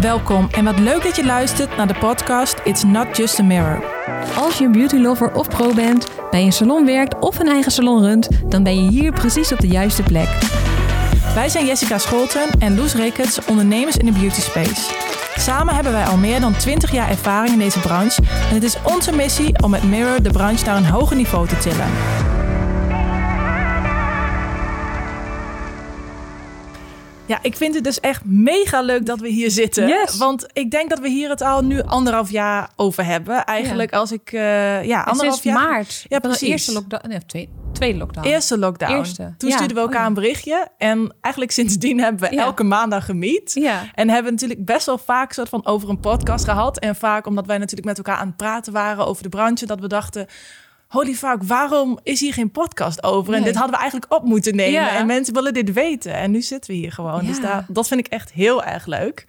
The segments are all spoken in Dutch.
Welkom en wat leuk dat je luistert naar de podcast It's Not Just a Mirror. Als je een beauty lover of pro bent, bij een salon werkt of een eigen salon runt, dan ben je hier precies op de juiste plek. Wij zijn Jessica Scholten en Loes Ricketts, ondernemers in de beauty space. Samen hebben wij al meer dan 20 jaar ervaring in deze branche en het is onze missie om met Mirror de branche naar een hoger niveau te tillen. Ja, ik vind het dus echt mega leuk dat we hier zitten. Yes. Want ik denk dat we hier het al nu anderhalf jaar over hebben. Eigenlijk als ik... eh ja, anderhalf jaar... maart. Ja, de precies. eerste lockdown. Nee, tweede, tweede lockdown. Eerste lockdown. Eerste. Toen Ja. stuurden we elkaar Oh, ja. een berichtje. En eigenlijk sindsdien hebben we elke maandag gemiet. Ja. En hebben natuurlijk best wel vaak soort van over een podcast gehad. En vaak omdat wij natuurlijk met elkaar aan het praten waren over de branche. Dat we dachten, holy fuck, waarom is hier geen podcast over? En Nee. dit hadden we eigenlijk op moeten nemen. Ja. En mensen willen dit weten. En nu zitten we hier gewoon. Ja. Dus daar, dat vind ik echt heel erg leuk.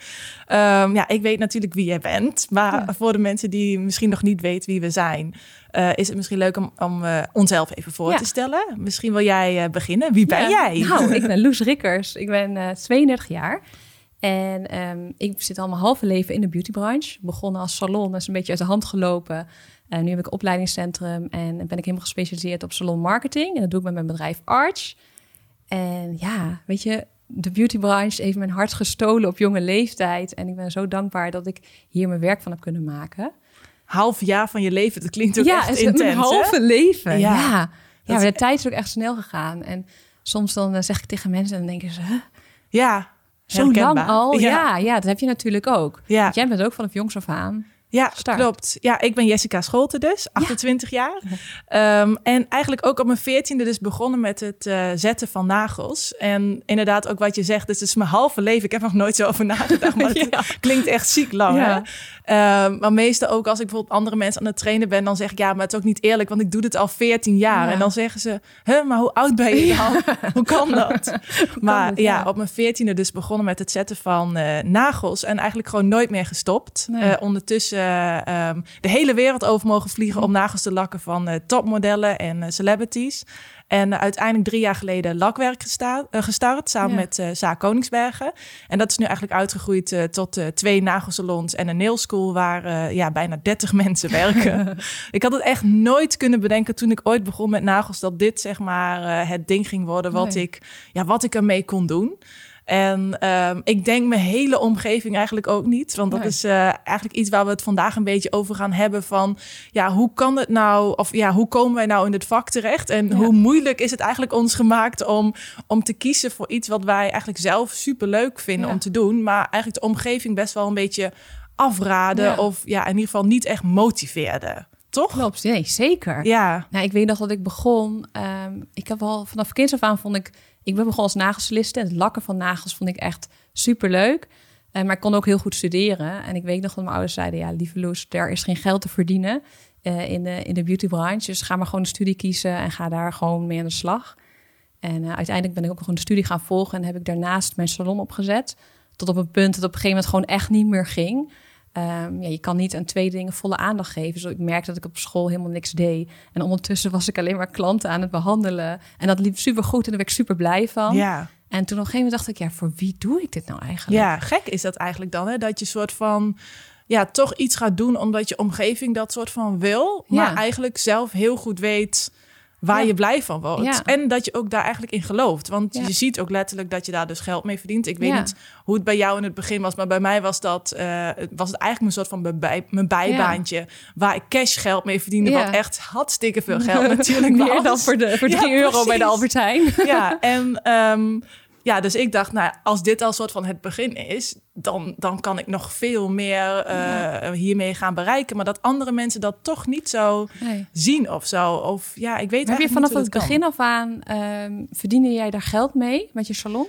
Ehm, ja, ik weet natuurlijk wie jij bent. Maar Ja. voor de mensen die misschien nog niet weten wie we zijn... eh, is het misschien leuk om, om eh, onszelf even voor te stellen. Misschien wil jij eh, beginnen. Wie ben jij? Nou, ik ben Loes Rikkers. Ik ben eh 32 jaar. En ehm, ik zit al mijn halve leven in de beautybranche. Begonnen als salon, dat is een beetje uit de hand gelopen. En nu heb ik een opleidingscentrum en ben ik helemaal gespecialiseerd op salon marketing. En dat doe ik met mijn bedrijf Arch. En ja, weet je, de beautybranche heeft mijn hart gestolen op jonge leeftijd. En ik ben zo dankbaar dat ik hier mijn werk van heb kunnen maken. Half jaar van je leven. Dat klinkt ook ja, echt intens. mijn hè? halve leven. Ja. Ja, ja. Maar de tijd is ook echt snel gegaan. En soms dan eh, zeg ik tegen mensen en dan denken ze... Huh? Ja, Zo lang al? Ja. Ja. ja, dat heb je natuurlijk ook. Ja. Want Jij bent ook vanaf jongs af aan. Ja, Start. klopt. Ja, ik ben Jessica Scholten dus, 28 jaar. Ehm, en eigenlijk ook op mijn veertiende dus begonnen met het eh, zetten van nagels. En inderdaad ook wat je zegt, dus het is mijn halve leven. Ik heb nog nooit zo over nagedacht, maar het Ja. klinkt echt ziek lang. Ja. Hè? Ehm, maar meestal ook als ik bijvoorbeeld andere mensen aan het trainen ben, dan zeg ik ja, maar het is ook niet eerlijk, want ik doe dit al 14 jaar. Ja. En dan zeggen ze, huh, maar hoe oud ben je dan? Hoe kan dat? maar ja, ja. op mijn veertiende dus begonnen met het zetten van eh, nagels en eigenlijk gewoon nooit meer gestopt. Nee. Eh, ondertussen eh, ehm, de hele wereld over mogen vliegen om nagels te lakken van eh, topmodellen en eh, celebrities. En uiteindelijk drie jaar geleden lakwerk gesta- gestart samen Ja. met eh Saar Koningsbergen. En dat is nu eigenlijk uitgegroeid tot twee nagelsalons en een nail school waar ja, bijna 30 mensen werken. ik had het echt nooit kunnen bedenken toen ik ooit begon met nagels dat dit zeg maar het ding ging worden wat, Nee. ik, ja, wat ik ermee kon doen. En ehm, ik denk mijn hele omgeving eigenlijk ook niet. Want dat Nee. is eh, eigenlijk iets waar we het vandaag een beetje over gaan hebben. Van ja, hoe kan het nou? Of ja, hoe komen wij nou in dit vak terecht? En Ja. hoe moeilijk is het eigenlijk ons gemaakt om, om te kiezen voor iets wat wij eigenlijk zelf super leuk vinden Ja. om te doen. Maar eigenlijk de omgeving best wel een beetje afraden. Ja. Of ja, in ieder geval niet echt motiveerde. Toch? Klopt, nee, zeker. Ja. Nou, ik weet nog dat ik begon. ehm, ik heb al vanaf kinds af aan vond ik. Ik ben begonnen als nagelstyliste. Het lakken van nagels vond ik echt super leuk. maar ik kon ook heel goed studeren. En ik weet nog dat mijn ouders zeiden: Ja, lieve Loes, er is geen geld te verdienen eh, in, de, in de beautybranche. Dus ga maar gewoon een studie kiezen en ga daar gewoon mee aan de slag. En eh, uiteindelijk ben ik ook nog een studie gaan volgen en heb ik daarnaast mijn salon opgezet. Tot op een punt dat op een gegeven moment gewoon echt niet meer ging. Ehm, ja, je kan niet aan twee dingen volle aandacht geven. Dus ik merkte dat ik op school helemaal niks deed. En ondertussen was ik alleen maar klanten aan het behandelen. En dat liep super goed en daar werd ik super blij van. Ja. En toen op een gegeven moment dacht ik, ja, voor wie doe ik dit nou eigenlijk? Ja, gek is dat eigenlijk dan, hè? Dat je soort van ja, toch iets gaat doen omdat je omgeving dat soort van wil, maar Ja. eigenlijk zelf heel goed weet waar Ja. je blij van wordt. Ja. En dat je ook daar eigenlijk in gelooft. Want Ja. je ziet ook letterlijk dat je daar dus geld mee verdient. Ik weet niet hoe het bij jou in het begin was, maar bij mij was dat eh, was het eigenlijk een soort van mijn, bij, mijn bijbaantje waar ik cash geld mee verdiende, wat echt hartstikke veel geld natuurlijk Meer was. dan voor, de, voor Ja, 3 euro bij de Albert Heijn. Ja, en ehm, ja, dus ik dacht, nou, als dit al soort van het begin is, dan, dan kan ik nog veel meer eh, hiermee gaan bereiken. Maar dat andere mensen dat toch niet zo Nee. zien of zo. Of ja, ik weet Heb je vanaf het begin af aan, ehm verdiende jij daar geld mee met je salon?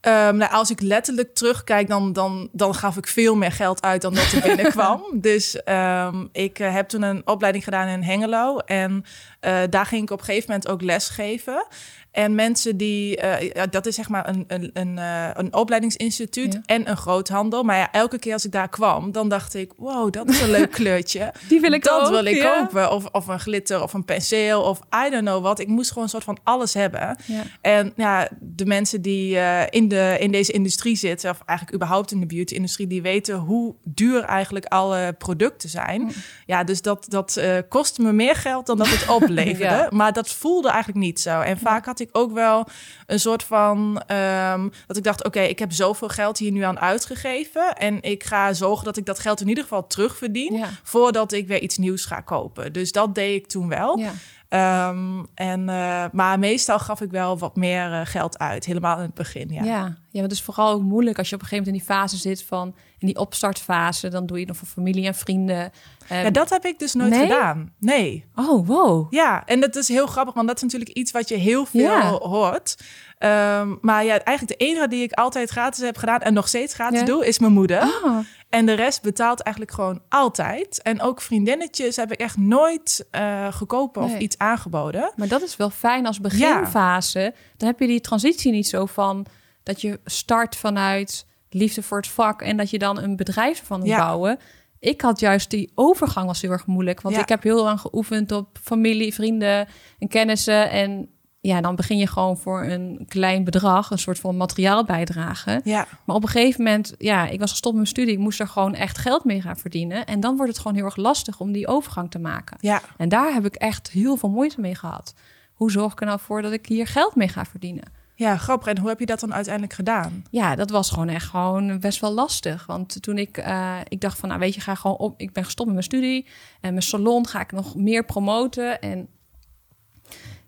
Ehm, nou, als ik letterlijk terugkijk, dan, dan, dan gaf ik veel meer geld uit dan dat er binnenkwam. dus ehm, ik eh, heb toen een opleiding gedaan in Hengelo. En eh, daar ging ik op een gegeven moment ook lesgeven. En mensen die, eh, ja, dat is zeg maar een, een, een, eh, een opleidingsinstituut Ja. en een groothandel. Maar ja, elke keer als ik daar kwam, dan dacht ik, wow, dat is een leuk kleurtje. Die wil ik dat ook, wil ik ja. kopen. Of, of een glitter of een penseel of I don't know wat. Ik moest gewoon een soort van alles hebben. En ja, de mensen die eh, in, de, in deze industrie zitten, of eigenlijk überhaupt in de beauty-industrie, die weten hoe duur eigenlijk alle producten zijn. Mm. Ja, dus dat, dat kostte me meer geld dan dat het opleverde. Maar dat voelde eigenlijk niet zo. En vaak had ik ook wel een soort van ehm, dat ik dacht: oké, ik heb zoveel geld hier nu aan uitgegeven. En ik ga zorgen dat ik dat geld in ieder geval terugverdien. Ja. Voordat ik weer iets nieuws ga kopen. Dus dat deed ik toen wel. Ja. Ehm, en, eh, maar meestal gaf ik wel wat meer eh, geld uit, helemaal in het begin. Ja. Ja. ja, maar het is vooral ook moeilijk als je op een gegeven moment in die fase zit van in die opstartfase, dan doe je nog voor familie en vrienden. Ehm, Ja, dat heb ik dus nooit Nee? gedaan. Nee. Oh, wow. Ja, en dat is heel grappig, want dat is natuurlijk iets wat je heel veel Ja. hoort. Ehm, maar ja, eigenlijk de enige die ik altijd gratis heb gedaan en nog steeds gratis Ja. doe, is mijn moeder. Oh, En de rest betaalt eigenlijk gewoon altijd. En ook vriendinnetjes heb ik echt nooit eh gekopen of iets aangeboden. maar dat is wel fijn als beginfase. Dan heb je die transitie niet zo van dat je start vanuit liefde voor het vak en dat je dan een bedrijf ervan moet Ja. bouwen. Ik had juist die overgang was heel erg moeilijk, want Ja. ik heb heel lang geoefend op familie, vrienden en kennissen en ja, dan begin je gewoon voor een klein bedrag, een soort van materiaalbijdrage. Ja, Maar op een gegeven moment, ja, ik was gestopt met mijn studie, ik moest er gewoon echt geld mee gaan verdienen. En dan wordt het gewoon heel erg lastig om die overgang te maken. ja. En daar heb ik echt heel veel moeite mee gehad. Hoe zorg ik er nou voor dat ik hier geld mee ga verdienen? Ja, grappig. En hoe heb je dat dan uiteindelijk gedaan? Ja, dat was gewoon echt gewoon best wel lastig. Want toen ik, eh, ik dacht van, nou weet je, ga gewoon op. Ik ben gestopt met mijn studie en mijn salon ga ik nog meer promoten. En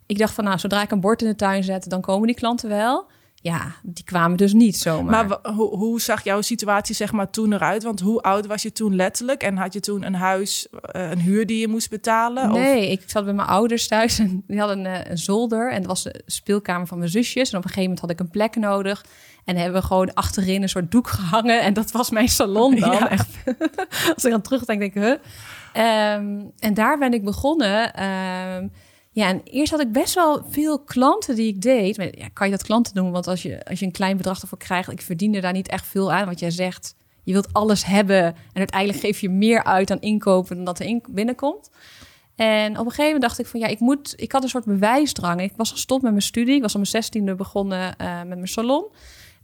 ik dacht van, nou, zodra ik een bord in de tuin zet, dan komen die klanten wel. Ja, die kwamen dus niet zomaar. Maar hoe, hoe zag jouw situatie zeg maar toen eruit? Want hoe oud was je toen letterlijk? En had je toen een huis, eh, een huur die je moest betalen? Of- Nee, ik zat bij mijn ouders thuis en die hadden een, een zolder. En dat was de speelkamer van mijn zusjes. En op een gegeven moment had ik een plek nodig. En hebben we gewoon achterin een soort doek gehangen. En dat was mijn salon dan. Ja. Echt. Als ik aan terugdenk, denk ik, huh? Ehm, en daar ben ik begonnen. Ehm, ja, en eerst had ik best wel veel klanten die ik deed. Maar ja, kan je dat klanten doen? Want als je, als je een klein bedrag ervoor krijgt... ik verdiende daar niet echt veel aan. Want jij zegt, je wilt alles hebben. En uiteindelijk geef je meer uit aan inkopen dan dat er in, binnenkomt. En op een gegeven moment dacht ik van ja, ik moet. Ik had een soort bewijsdrang. Ik was gestopt met mijn studie. Ik was op mijn zestiende begonnen eh, met mijn salon.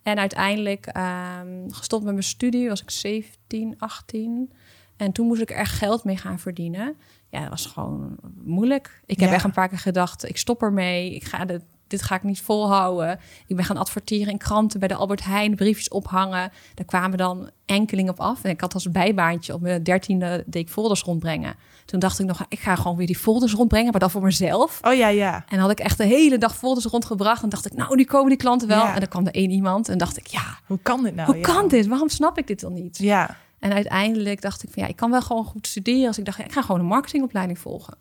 En uiteindelijk ehm, gestopt met mijn studie was ik 17, 18. En toen moest ik er geld mee gaan verdienen. Ja, dat was gewoon moeilijk. Ik heb Ja. echt een paar keer gedacht, ik stop ermee. Ik ga dit, dit ga ik niet volhouden. Ik ben gaan adverteren in kranten bij de Albert Heijn, briefjes ophangen. Daar kwamen dan enkeling op af. En ik had als bijbaantje op mijn dertiende deed ik folders rondbrengen. Toen dacht ik nog, ik ga gewoon weer die folders rondbrengen, maar dan voor mezelf. Oh ja, ja. En dan had ik echt de hele dag folders rondgebracht. En dacht ik, nou, nu komen die klanten wel. Ja. En dan kwam er één iemand en dacht ik, ja, Hoe kan dit nou? hoe Ja. kan dit? Waarom snap ik dit dan niet? Ja, En uiteindelijk dacht ik van ja, ik kan wel gewoon goed studeren. Dus ik dacht, ja, ik ga gewoon een marketingopleiding volgen.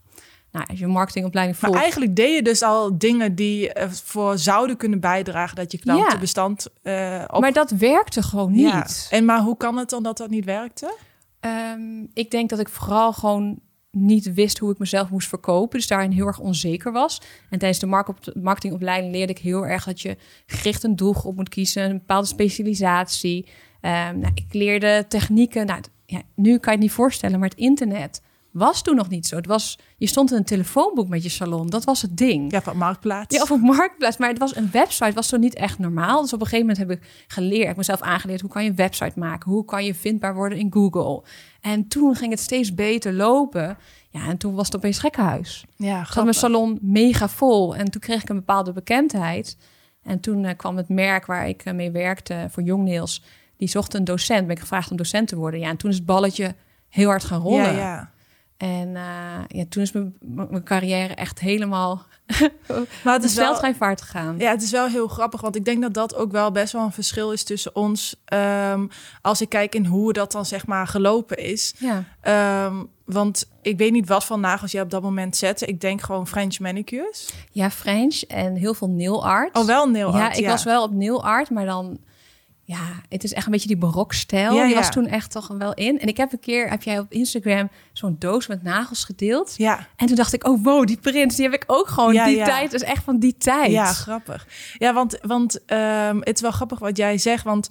Nou, als je een marketingopleiding maar volgt. eigenlijk deed je dus al dingen die ervoor zouden kunnen bijdragen dat je klantenbestand eh op... Maar dat werkte gewoon niet. Ja. En maar hoe kan het dan dat dat niet werkte? Ehm, ik denk dat ik vooral gewoon niet wist hoe ik mezelf moest verkopen. Dus daarin heel erg onzeker was. En tijdens de mark- marketingopleiding leerde ik heel erg dat je gericht een doelgroep moet kiezen. Een bepaalde specialisatie. Ehm, nou, ik leerde technieken. Nou, ja, nu kan je het niet voorstellen, maar het internet was toen nog niet zo. Het was, je stond in een telefoonboek met je salon. Dat was het ding. Ja, van Marktplaats. Ja, of een marktplaats. Maar het was een website, was zo niet echt normaal. Dus op een gegeven moment heb ik geleerd, ik heb mezelf aangeleerd, hoe kan je een website maken? Hoe kan je vindbaar worden in Google? En toen ging het steeds beter lopen. Ja, en toen was het opeens gekkenhuis. ja, had mijn grappig. salon mega vol. En toen kreeg ik een bepaalde bekendheid. En toen eh, kwam het merk waar ik eh, mee werkte voor Jongnails. Die zocht een docent. Ben ik gevraagd om docent te worden. Ja, en toen is het balletje heel hard gaan rollen. Ja, ja. En eh, ja, toen is mijn, mijn carrière echt helemaal Maar het is wel... veldrijvaart gegaan. Ja, het is wel heel grappig, want ik denk dat dat ook wel best wel een verschil is tussen ons. ehm, als ik kijk in hoe dat dan zeg maar gelopen is. Ja. Ehm, want ik weet niet wat voor nagels jij op dat moment zette. Ik denk gewoon French manicures. Ja, French en heel veel nail art. Oh, wel nail ja, art, ik was wel op nail art, maar dan ja, het is echt een beetje die barokstijl. Ja, Die ja. was toen echt toch wel in. En ik heb een keer, heb jij op Instagram zo'n doos met nagels gedeeld. Ja, En toen dacht ik, oh wow, die prins, die heb ik ook gewoon. Ja, die tijd is echt van die tijd. Ja, grappig. Ja, want, want ehm, het is wel grappig wat jij zegt. Want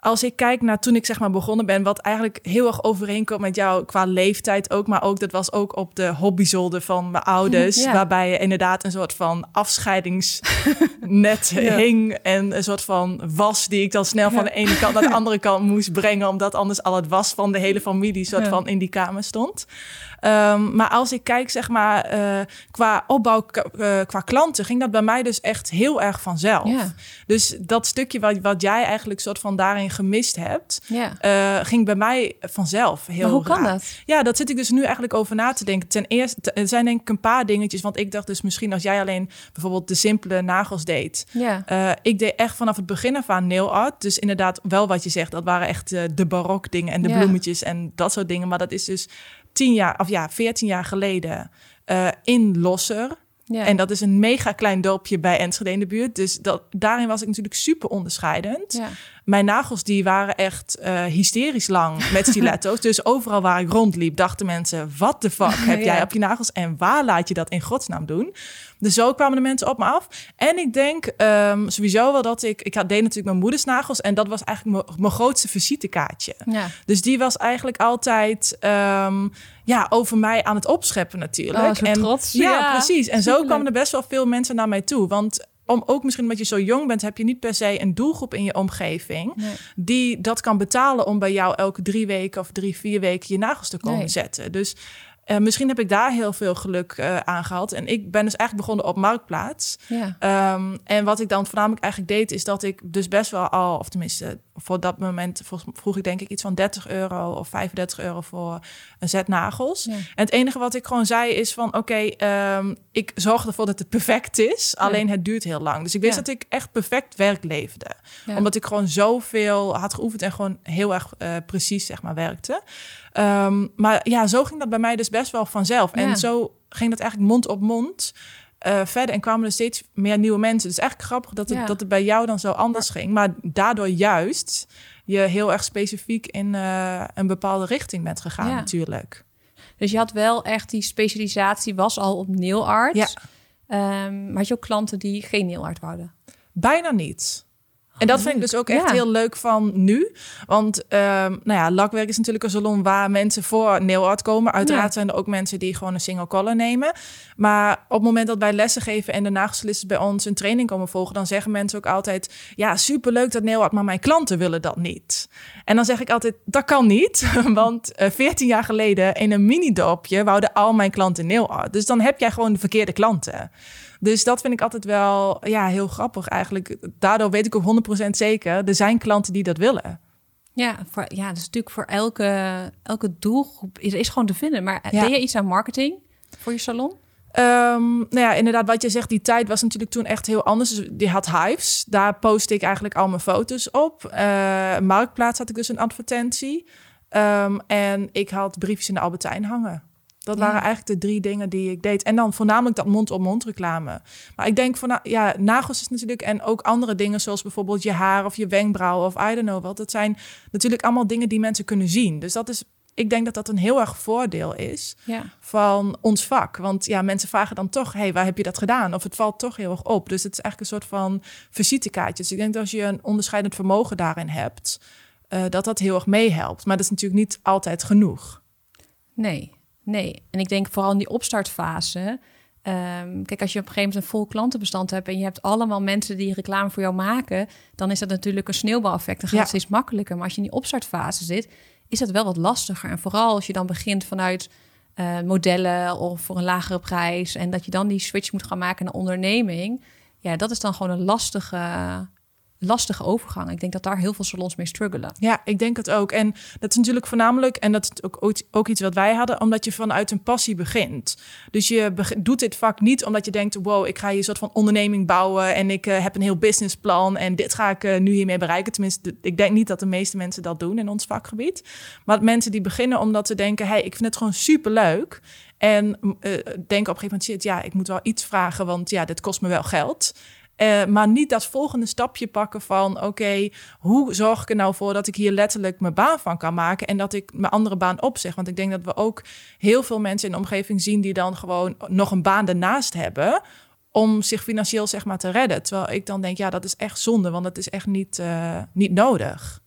als ik kijk naar toen ik zeg maar begonnen ben, wat eigenlijk heel erg overeenkomt met jou qua leeftijd ook, maar ook dat was ook op de hobbyzolder van mijn ouders, Ja. waarbij je inderdaad een soort van afscheidingsnet Ja. hing en een soort van was die ik dan snel van de ene kant naar de andere kant moest brengen, omdat anders al het was van de hele familie soort van in die kamer stond. Ehm, maar als ik kijk, zeg maar, eh, qua opbouw, eh, qua klanten, ging dat bij mij dus echt heel erg vanzelf. Dus dat stukje wat, wat jij eigenlijk soort van daarin gemist hebt, Ja. eh, ging bij mij vanzelf heel Maar hoe kan raar. dat? Ja, dat zit ik dus nu eigenlijk over na te denken. Ten eerste, er zijn denk ik een paar dingetjes. Want ik dacht dus misschien als jij alleen bijvoorbeeld de simpele nagels deed. Ja. Eh, ik deed echt vanaf het begin af aan nail art. Dus inderdaad wel wat je zegt. Dat waren echt eh, de barok dingen en de Ja. bloemetjes en dat soort dingen. Maar dat is dus tien jaar, of ja, veertien jaar geleden in Losser. ja. En dat is een mega klein dorpje bij Enschede in de buurt. Dus dat, daarin was ik natuurlijk super onderscheidend. ja. Mijn nagels die waren echt eh, hysterisch lang met stiletto's. dus overal waar ik rondliep dachten mensen... wat de fuck heb jij Ja. op je nagels en waar laat je dat in godsnaam doen? Dus zo kwamen de mensen op me af. En ik denk ehm, sowieso wel dat ik... Ik had, deed natuurlijk mijn moeders nagels... en dat was eigenlijk mijn- grootste visitekaartje. ja. Dus die was eigenlijk altijd ehm, ja, over mij aan het opscheppen natuurlijk. Oh, en, trots. Ja, Ja, precies. En zo kwamen er best wel veel mensen naar mij toe. Want om, ook misschien omdat je zo jong bent, heb je niet per se een doelgroep in je omgeving Nee. die dat kan betalen om bij jou elke drie weken of drie, vier weken je nagels te komen Nee. zetten. Dus eh, misschien heb ik daar heel veel geluk eh, aan gehad. En ik ben dus eigenlijk begonnen op Marktplaats. Ja. Ehm, en wat ik dan voornamelijk eigenlijk deed, is dat ik dus best wel al, of tenminste voor dat moment vroeg, ik denk ik iets van 30 euro of 35 euro voor een set nagels. Ja. En het enige wat ik gewoon zei is van oké, ehm, ik zorg ervoor dat het perfect is, alleen het duurt heel lang. Dus ik wist dat ik echt perfect werk leverde. Ja. Omdat ik gewoon zoveel had geoefend en gewoon heel erg eh, precies zeg maar werkte. Ehm, maar ja, zo ging dat bij mij dus best wel vanzelf. Ja. En zo ging dat eigenlijk mond op mond eh, verder en kwamen er steeds meer nieuwe mensen. Dus eigenlijk grappig dat het, Ja. dat het bij jou dan zo anders ging. Maar daardoor juist je heel erg specifiek in eh, een bepaalde richting bent gegaan Ja. natuurlijk. Dus je had wel echt die specialisatie, was al op nail art. Ja. Ehm, maar had je ook klanten die geen nail art wouden? Bijna niet. En dat vind ik dus ook echt Ja. heel leuk van nu. Want ehm, nou ja, lakwerk is natuurlijk een salon waar mensen voor nail art komen. Uiteraard Ja. zijn er ook mensen die gewoon een single color nemen. Maar op het moment dat wij lessen geven en de nagelstylisten bij ons een training komen volgen, dan zeggen mensen ook altijd: Ja, superleuk dat nail art, maar mijn klanten willen dat niet. En dan zeg ik altijd: Dat kan niet. Want eh 14 jaar geleden in een mini-dorpje wouden al mijn klanten nail art. Dus dan heb jij gewoon de verkeerde klanten. Dus dat vind ik altijd wel ja, heel grappig eigenlijk. Daardoor weet ik ook 100% zeker, er zijn klanten die dat willen. Ja, voor, ja, dat is natuurlijk voor elke, elke doelgroep is, is gewoon te vinden. Maar Ja. deed je iets aan marketing voor je salon? Ehm, nou ja, inderdaad, wat je zegt, die tijd was natuurlijk toen echt heel anders. Dus die had Hives. Daar postte ik eigenlijk al mijn foto's op. Eh, Marktplaats had ik dus een advertentie. Ehm, en ik had briefjes in de Albertijn hangen. Dat Ja. waren eigenlijk de drie dingen die ik deed. En dan voornamelijk dat mond-op-mond reclame. Maar ik denk van, ja, nagels is natuurlijk... en ook andere dingen zoals bijvoorbeeld je haar of je wenkbrauwen... of I don't know wat. Dat zijn natuurlijk allemaal dingen die mensen kunnen zien. Dus dat is, ik denk dat dat een heel erg voordeel is Ja. van ons vak. Want ja, mensen vragen dan toch, hey, waar heb je dat gedaan? Of het valt toch heel erg op. Dus het is eigenlijk een soort van visitekaartje. Dus ik denk dat als je een onderscheidend vermogen daarin hebt, eh, dat dat heel erg meehelpt. Maar dat is natuurlijk niet altijd genoeg. Nee, nee. En ik denk vooral in die opstartfase. ehm, kijk, als je op een gegeven moment een vol klantenbestand hebt en je hebt allemaal mensen die reclame voor jou maken, dan is dat natuurlijk een sneeuwbaleffect. Dan gaat Ja. het steeds makkelijker. Maar als je in die opstartfase zit, is dat wel wat lastiger. En vooral als je dan begint vanuit eh, modellen of voor een lagere prijs en dat je dan die switch moet gaan maken naar onderneming. Ja, dat is dan gewoon een lastige, lastige overgang. Ik denk dat daar heel veel salons mee struggelen. Ja, ik denk het ook. En dat is natuurlijk voornamelijk, en dat is ook, ook iets wat wij hadden, omdat je vanuit een passie begint. Dus je doet dit vak niet omdat je denkt, wow, ik ga hier een soort van onderneming bouwen en ik eh, heb een heel businessplan en dit ga ik eh, nu hiermee bereiken. Tenminste, ik denk niet dat de meeste mensen dat doen in ons vakgebied. Maar mensen die beginnen omdat ze denken, hey, ik vind het gewoon super leuk. En eh, denken op een gegeven moment, shit, ja, ik moet wel iets vragen, want ja, dit kost me wel geld. Uh, maar niet dat volgende stapje pakken van... oké, hoe zorg ik er nou voor dat ik hier letterlijk mijn baan van kan maken... en dat ik mijn andere baan opzeg? Want ik denk dat we ook heel veel mensen in de omgeving zien... die dan gewoon nog een baan ernaast hebben om zich financieel zeg maar te redden. Terwijl ik dan denk, ja, dat is echt zonde, want het is echt niet, uh, niet nodig.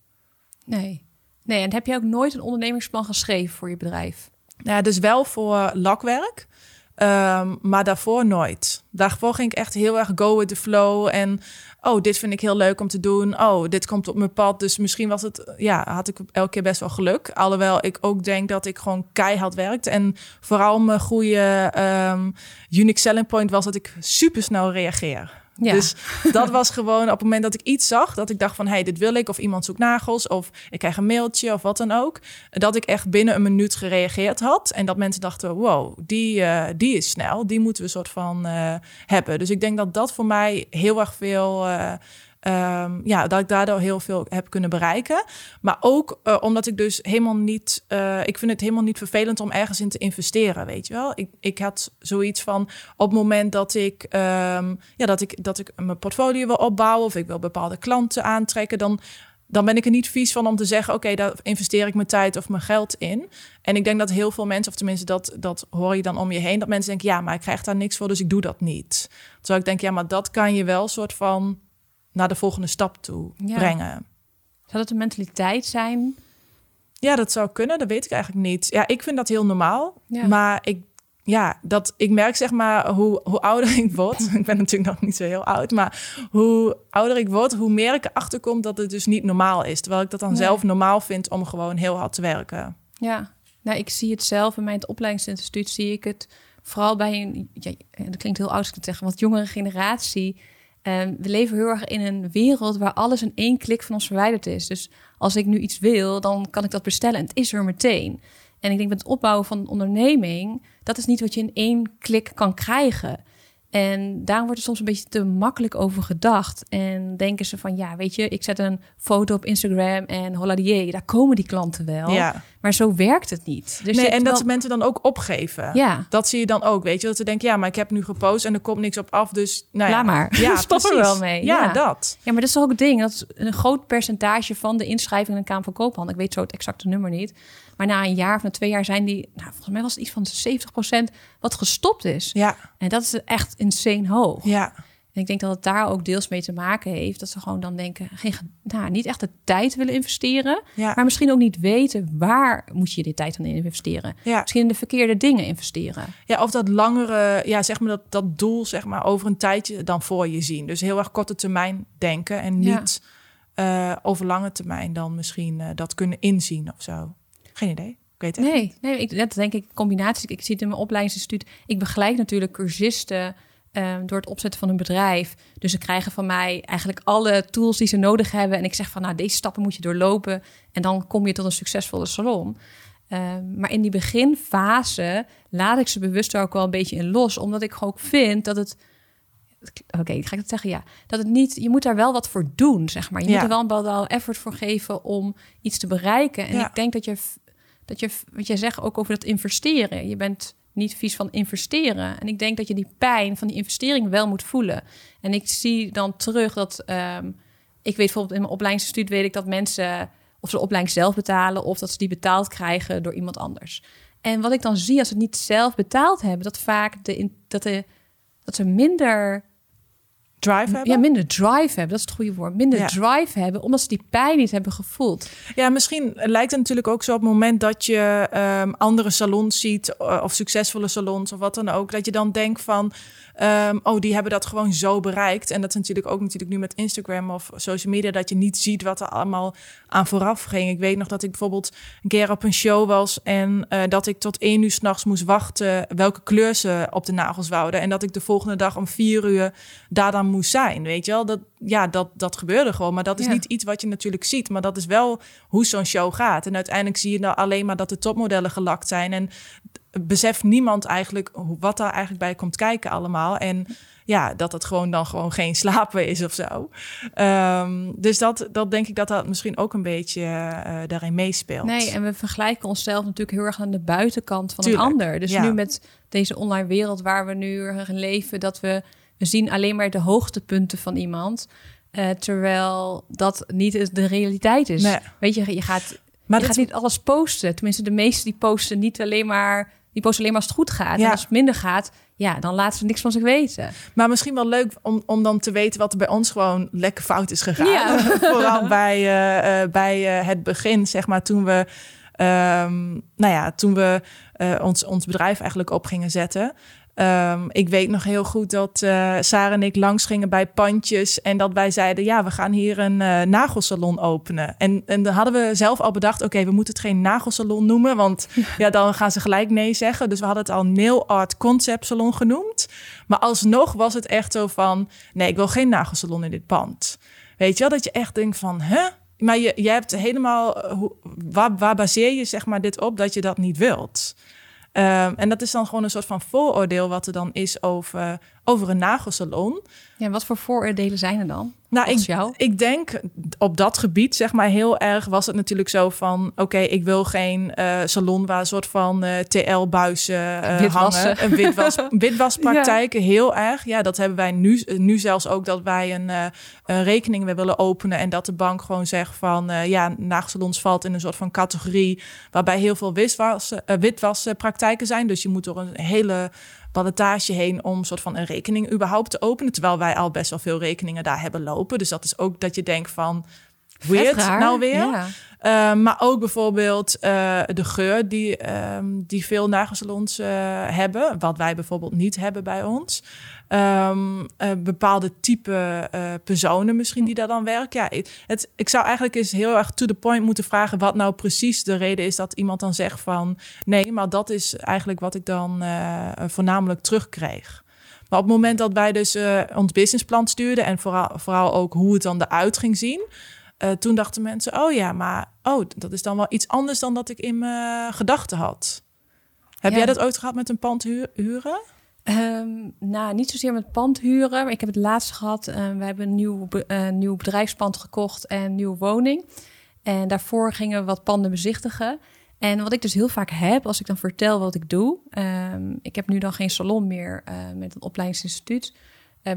Nee. Nee, en heb je ook nooit een ondernemingsplan geschreven voor je bedrijf? Ja, dus wel voor lakwerk. Um, maar daarvoor nooit. Daarvoor ging ik echt heel erg go with the flow. En oh, dit vind ik heel leuk om te doen. Oh, dit komt op mijn pad. Dus misschien was het, ja, had ik elke keer best wel geluk. Alhoewel ik ook denk dat ik gewoon keihard werkte. En vooral mijn goede um, unique selling point was dat ik super snel reageer. Dus dat was gewoon op het moment dat ik iets zag, dat ik dacht van, hey, dit wil ik, of iemand zoekt nagels, of ik krijg een mailtje of wat dan ook, dat ik echt binnen een minuut gereageerd had. En dat mensen dachten, wow, die, uh, die is snel, die moeten we soort van uh, hebben. Dus ik denk dat dat voor mij heel erg veel uh, Um, ja, dat ik daardoor heel veel heb kunnen bereiken. Maar ook uh, omdat ik dus helemaal niet... Uh, ik vind het helemaal niet vervelend om ergens in te investeren, weet je wel. Ik, ik had zoiets van op het moment dat ik, um, ja, dat ik, dat ik mijn portfolio wil opbouwen... of ik wil bepaalde klanten aantrekken... dan dan ben ik er niet vies van om te zeggen: oké, daar investeer ik mijn tijd of mijn geld in. En ik denk dat heel veel mensen, of tenminste dat, dat hoor je dan om je heen, dat mensen denken: ja, maar ik krijg daar niks voor, dus ik doe dat niet. Terwijl ik denk: ja, maar dat kan je wel soort van naar de volgende stap toe brengen. Zou dat een mentaliteit zijn? Ja, dat zou kunnen. Dat weet ik eigenlijk niet. Ja, ik vind dat heel normaal. Maar ik, ja, dat, ik merk zeg maar hoe, hoe ouder ik word. ik ben natuurlijk nog niet zo heel oud. Maar hoe ouder ik word, hoe meer ik erachter kom dat het dus niet normaal is. Terwijl ik dat dan zelf normaal vind om gewoon heel hard te werken. Ja, nou, ik zie het zelf in mijn opleidingsinstituut. Zie ik het vooral bij een, ja, dat klinkt heel oud als ik het zeg, wat jongere generatie Um, we leven heel erg in een wereld waar alles in één klik van ons verwijderd is. Dus als ik nu iets wil, dan kan ik dat bestellen en het is er meteen. En ik denk met het opbouwen van een onderneming, dat is niet wat je in één klik kan krijgen. En daar wordt er soms een beetje te makkelijk over gedacht. En denken ze van, ja, weet je, ik zet een foto op Instagram en holla die, daar komen die klanten wel. Ja. Maar zo werkt het niet. Dus nee, en dat mensen dan ook opgeven. Ja. Dat zie je dan ook, weet je. Dat ze denken, ja, maar ik heb nu gepost en er komt niks op af. Dus, nou ja. Laat maar. Ja, stop er wel mee. Ja, dat. Ja, maar dat is ook het ding. Dat is een groot percentage van de inschrijving in de Kamer van Koophandel. Ik weet zo het exacte nummer niet. Maar na een jaar of na twee jaar zijn die, nou, volgens mij was het iets van 70% wat gestopt is. Ja. En dat is echt insane hoog. Ja. En ik denk dat het daar ook deels mee te maken heeft. Dat ze gewoon dan denken, geen, nou, niet echt de tijd willen investeren. Ja. Maar misschien ook niet weten waar moet je die tijd aan investeren. Ja. Misschien in de verkeerde dingen investeren. Ja, of dat langere, ja, zeg maar dat, dat doel zeg maar over een tijdje dan voor je zien. Dus heel erg korte termijn denken en niet ja. uh, over lange termijn dan misschien uh, dat kunnen inzien of zo. Geen idee. Ik weet het nee, nee ik, dat denk ik combinatie. Ik zie het in mijn opleidingsinstituut. Ik begeleid natuurlijk cursisten um, door het opzetten van een bedrijf. Dus ze krijgen van mij eigenlijk alle tools die ze nodig hebben. En ik zeg van, nou, deze stappen moet je doorlopen. En dan kom je tot een succesvolle salon. Um, maar in die beginfase laat ik ze bewust er ook wel een beetje in los. Omdat ik ook vind dat het Oké, okay, ga ik het zeggen? Ja. Dat het niet, je moet daar wel wat voor doen, zeg maar. Je moet er wel een bepaalde effort voor geven om iets te bereiken. En ik denk dat je, dat je, wat jij zegt ook over dat investeren. Je bent niet vies van investeren. En ik denk dat je die pijn van die investering wel moet voelen. En ik zie dan terug dat, um, ik weet bijvoorbeeld in mijn opleidingsinstituut weet ik dat mensen of ze de opleiding zelf betalen of dat ze die betaald krijgen door iemand anders. En wat ik dan zie als ze het niet zelf betaald hebben, dat vaak de, dat, de, dat ze minder drive hebben? Ja, minder drive hebben. Dat is het goede woord. Minder drive hebben, omdat ze die pijn niet hebben gevoeld. Ja, misschien lijkt het natuurlijk ook zo op het moment dat je um, andere salons ziet, eh, of succesvolle salons of wat dan ook, dat je dan denkt van, um, oh, die hebben dat gewoon zo bereikt. En dat is natuurlijk ook natuurlijk nu met Instagram of social media, dat je niet ziet wat er allemaal aan vooraf ging. Ik weet nog dat ik bijvoorbeeld een keer op een show was en uh, dat ik tot één uur s'nachts moest wachten welke kleur ze op de nagels wouden. En dat ik de volgende dag om vier uur daar dan moest zijn. Weet je wel, dat, ja, dat, dat gebeurde gewoon. Maar dat is niet iets wat je natuurlijk ziet. Maar dat is wel hoe zo'n show gaat. En uiteindelijk zie je dan alleen maar dat de topmodellen gelakt zijn. En beseft niemand eigenlijk wat daar eigenlijk bij komt kijken allemaal. En ja, dat het gewoon dan gewoon geen slapen is of zo. Um, dus dat, dat denk ik dat dat misschien ook een beetje uh, daarin meespeelt. Nee, en we vergelijken onszelf natuurlijk heel erg aan de buitenkant van een ander. Dus nu met deze online wereld waar we nu leven, dat we we zien alleen maar de hoogtepunten van iemand. eh, terwijl dat niet de realiteit is. Nee. Weet je, je gaat, Maar je dat- gaat niet alles posten. Tenminste, de meesten die posten niet alleen maar... Die posten alleen maar als het goed gaat. Ja. En als het minder gaat, ja, dan laten ze niks van zich weten. Maar misschien wel leuk om, om dan te weten wat er bij ons gewoon lekker fout is gegaan. Ja. Vooral bij, eh, eh, bij eh, het begin, zeg maar, toen we, ehm, nou ja, toen we ons, ons bedrijf eigenlijk op gingen zetten. Ehm, ik weet nog heel goed dat eh Sarah en ik langs gingen bij pandjes en dat wij zeiden, ja, we gaan hier een eh, nagelsalon openen. En, en dan hadden we zelf al bedacht, oké, we moeten het geen nagelsalon noemen, want ja, dan gaan ze gelijk nee zeggen. Dus we hadden het al Nail Art Concept Salon genoemd. Maar alsnog was het echt zo van, nee, ik wil geen nagelsalon in dit pand. Weet je wel, dat je echt denkt van, hè? Maar je, je hebt helemaal, eh, hoe- waar, waar baseer je zeg maar dit op dat je dat niet wilt? Ehm, en dat is dan gewoon een soort van vooroordeel wat er dan is over, over een nagelsalon. Ja, wat voor vooroordelen zijn er dan? Nou, ik, jou? ik denk op dat gebied, zeg maar, heel erg was het natuurlijk zo van... oké, ik wil geen eh, salon waar een soort van eh, TL-buizen eh hangen. Een witwas, witwaspraktijken, heel erg. Ja, dat hebben wij nu, nu zelfs ook dat wij een, een rekening weer willen openen... en dat de bank gewoon zegt van... ja, nagelsalons valt in een soort van categorie... waarbij heel veel witwassen, eh, witwaspraktijken zijn. Dus je moet door een hele ballotage heen om soort van een rekening überhaupt te openen. Terwijl wij al best wel veel rekeningen daar hebben lopen. Dus dat is ook dat je denkt van, weird raar. nou weer. Ja. Uh, maar ook bijvoorbeeld uh, de geur die, um, die veel nagelsalons uh, hebben. Wat wij bijvoorbeeld niet hebben bij ons. Um, bepaalde type personen misschien die daar dan werken. Ja, het, ik zou eigenlijk eens heel erg to the point moeten vragen... wat nou precies de reden is dat iemand dan zegt van... nee, maar dat is eigenlijk wat ik dan voornamelijk terugkreeg. Maar op het moment dat wij dus ons businessplan stuurden... en vooral, vooral ook hoe het dan eruit ging zien... Uh, toen dachten mensen, oh ja, maar oh, dat is dan wel iets anders dan dat ik in mijn gedachten had. Heb Ja. jij dat ooit gehad met een pand hu huren? Um, nou, niet zozeer met pand huren. Maar ik heb het laatst gehad. Uh, we hebben een nieuw, uh, nieuw bedrijfspand gekocht en een nieuwe woning. En daarvoor gingen we wat panden bezichtigen. En wat ik dus heel vaak heb, als ik dan vertel wat ik doe. Um, ik heb nu dan geen salon meer uh, met een opleidingsinstituut.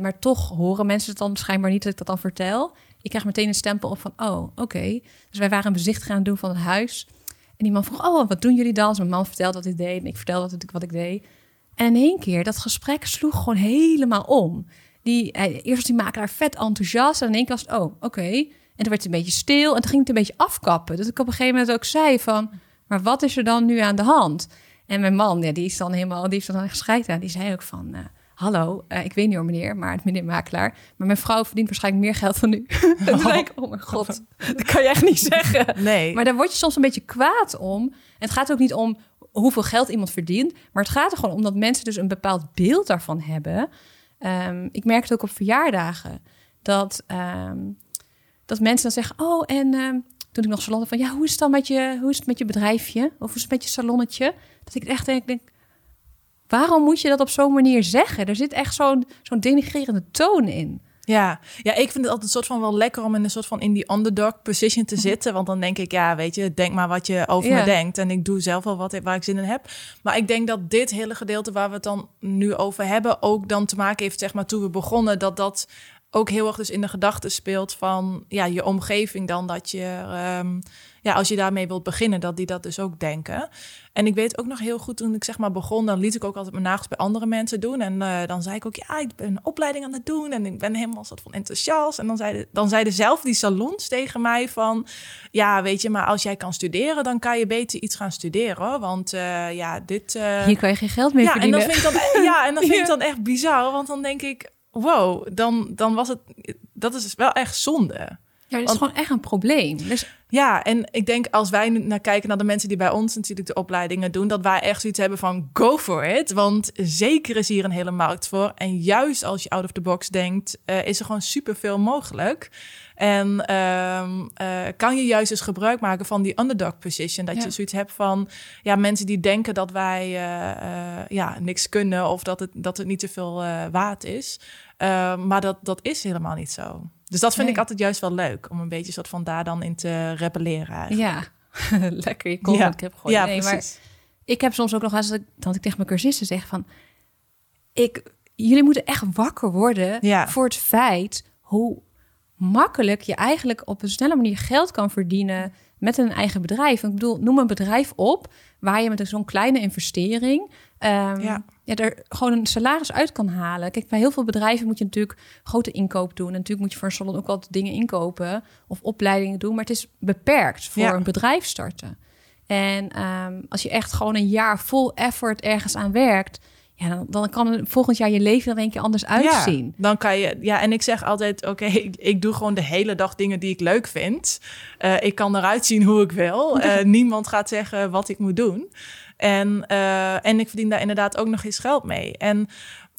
Maar toch horen mensen het dan schijnbaar niet dat ik dat dan vertel. Ik krijg meteen een stempel op van, oh, oké. Dus wij waren een bezichtiging aan het doen van het huis. En die man vroeg, oh, wat doen jullie dan? Dus mijn man vertelde wat ik deed en ik vertelde wat ik, deed. En in één keer, dat gesprek sloeg gewoon helemaal om. Die, hij, eerst was die makelaar vet enthousiast. En in één keer was oh, oké. En toen werd een beetje stil. En toen ging het een beetje afkappen. Dus ik op een gegeven moment ook zei van... maar wat is er dan nu aan de hand? En mijn man, ja, die is dan helemaal... die is dan gescheiden aan. Die zei ook van... Uh, Hallo, uh, ik weet niet hoor meneer, maar het meneer makelaar. Maar mijn vrouw verdient waarschijnlijk meer geld dan u. en toen denk ik, oh mijn god, dat kan je echt niet zeggen. Nee. Maar daar word je soms een beetje kwaad om. En het gaat ook niet om hoeveel geld iemand verdient. Maar het gaat er gewoon om dat mensen dus een bepaald beeld daarvan hebben. Um, ik merk het ook op verjaardagen. Dat, um, dat mensen dan zeggen, oh en um, toen ik nog salon van... ja, hoe is het dan met je, hoe is het met je bedrijfje? Of hoe is het met je salonnetje? Dat ik echt denk, denk waarom moet je dat op zo'n manier zeggen? Er zit echt zo'n zo'n denigrerende toon in. Ja. ja, ik vind het altijd een soort van wel lekker om in een soort van in die underdog position te zitten. Want dan denk ik, ja, weet je, denk maar wat je over Ja. me denkt. En ik doe zelf wel wat waar ik zin in heb. Maar ik denk dat dit hele gedeelte waar we het dan nu over hebben, ook dan te maken heeft, zeg maar, toen we begonnen, dat dat ook heel erg dus in de gedachten speelt van ja, je omgeving dan dat je, ehm, ja, als je daarmee wilt beginnen, dat die dat dus ook denken. En ik weet ook nog heel goed toen ik zeg maar begon, dan liet ik ook altijd mijn nagels bij andere mensen doen. En eh, dan zei ik ook, ja, ik ben een opleiding aan het doen en ik ben helemaal soort van enthousiast. En dan zeiden, dan zeiden zelf die salons tegen mij van, ja, weet je, maar als jij kan studeren, dan kan je beter iets gaan studeren, hoor. Want uh, ja, dit... Uh... Hier kan je geen geld mee ja, en dat vind ik dan, ja, en dat vind ik dan echt bizar, want dan denk ik, wow, dan, dan was het, dat is dus wel echt zonde. Ja, dat is Want- gewoon echt een probleem. Dus Ja, en ik denk als wij naar kijken naar de mensen die bij ons natuurlijk de opleidingen doen, dat wij echt zoiets hebben van go for it. Want zeker is hier een hele markt voor. En juist als je out of the box denkt, eh, is er gewoon superveel mogelijk. En ehm, eh, kan je juist eens gebruik maken van die underdog position. Dat Ja. je zoiets hebt van ja, mensen die denken dat wij eh, ja, niks kunnen of dat het, dat het niet te veel waard is. Eh, maar dat, dat is helemaal niet zo. Dus dat vind Nee. ik altijd juist wel leuk om een beetje soort van daar dan in te rebelleren. eigenlijk. ja, lekker je kont Ja. de krip gooien. Ja, nee, maar ik heb soms ook nog dat ik, dat ik tegen mijn cursisten zeg van... Ik, jullie moeten echt wakker worden Ja. voor het feit hoe makkelijk je eigenlijk op een snelle manier geld kan verdienen met een eigen bedrijf. Ik bedoel, noem een bedrijf op waar je met zo'n kleine investering ehm, Ja. ja. er gewoon een salaris uit kan halen. Kijk, bij heel veel bedrijven moet je natuurlijk grote inkoop doen. En natuurlijk moet je voor een salon ook altijd dingen inkopen of opleidingen doen. Maar het is beperkt voor Ja. een bedrijf starten. En ehm, als je echt gewoon een jaar vol effort ergens aan werkt, ja, dan, dan kan volgend jaar je leven er een keer anders uitzien. Ja, dan kan je. Ja, en ik zeg altijd: oké, ik, ik doe gewoon de hele dag dingen die ik leuk vind. Eh, ik kan eruit zien hoe ik wil. Eh, niemand gaat zeggen wat ik moet doen. En, eh, en ik verdien daar inderdaad ook nog eens geld mee. En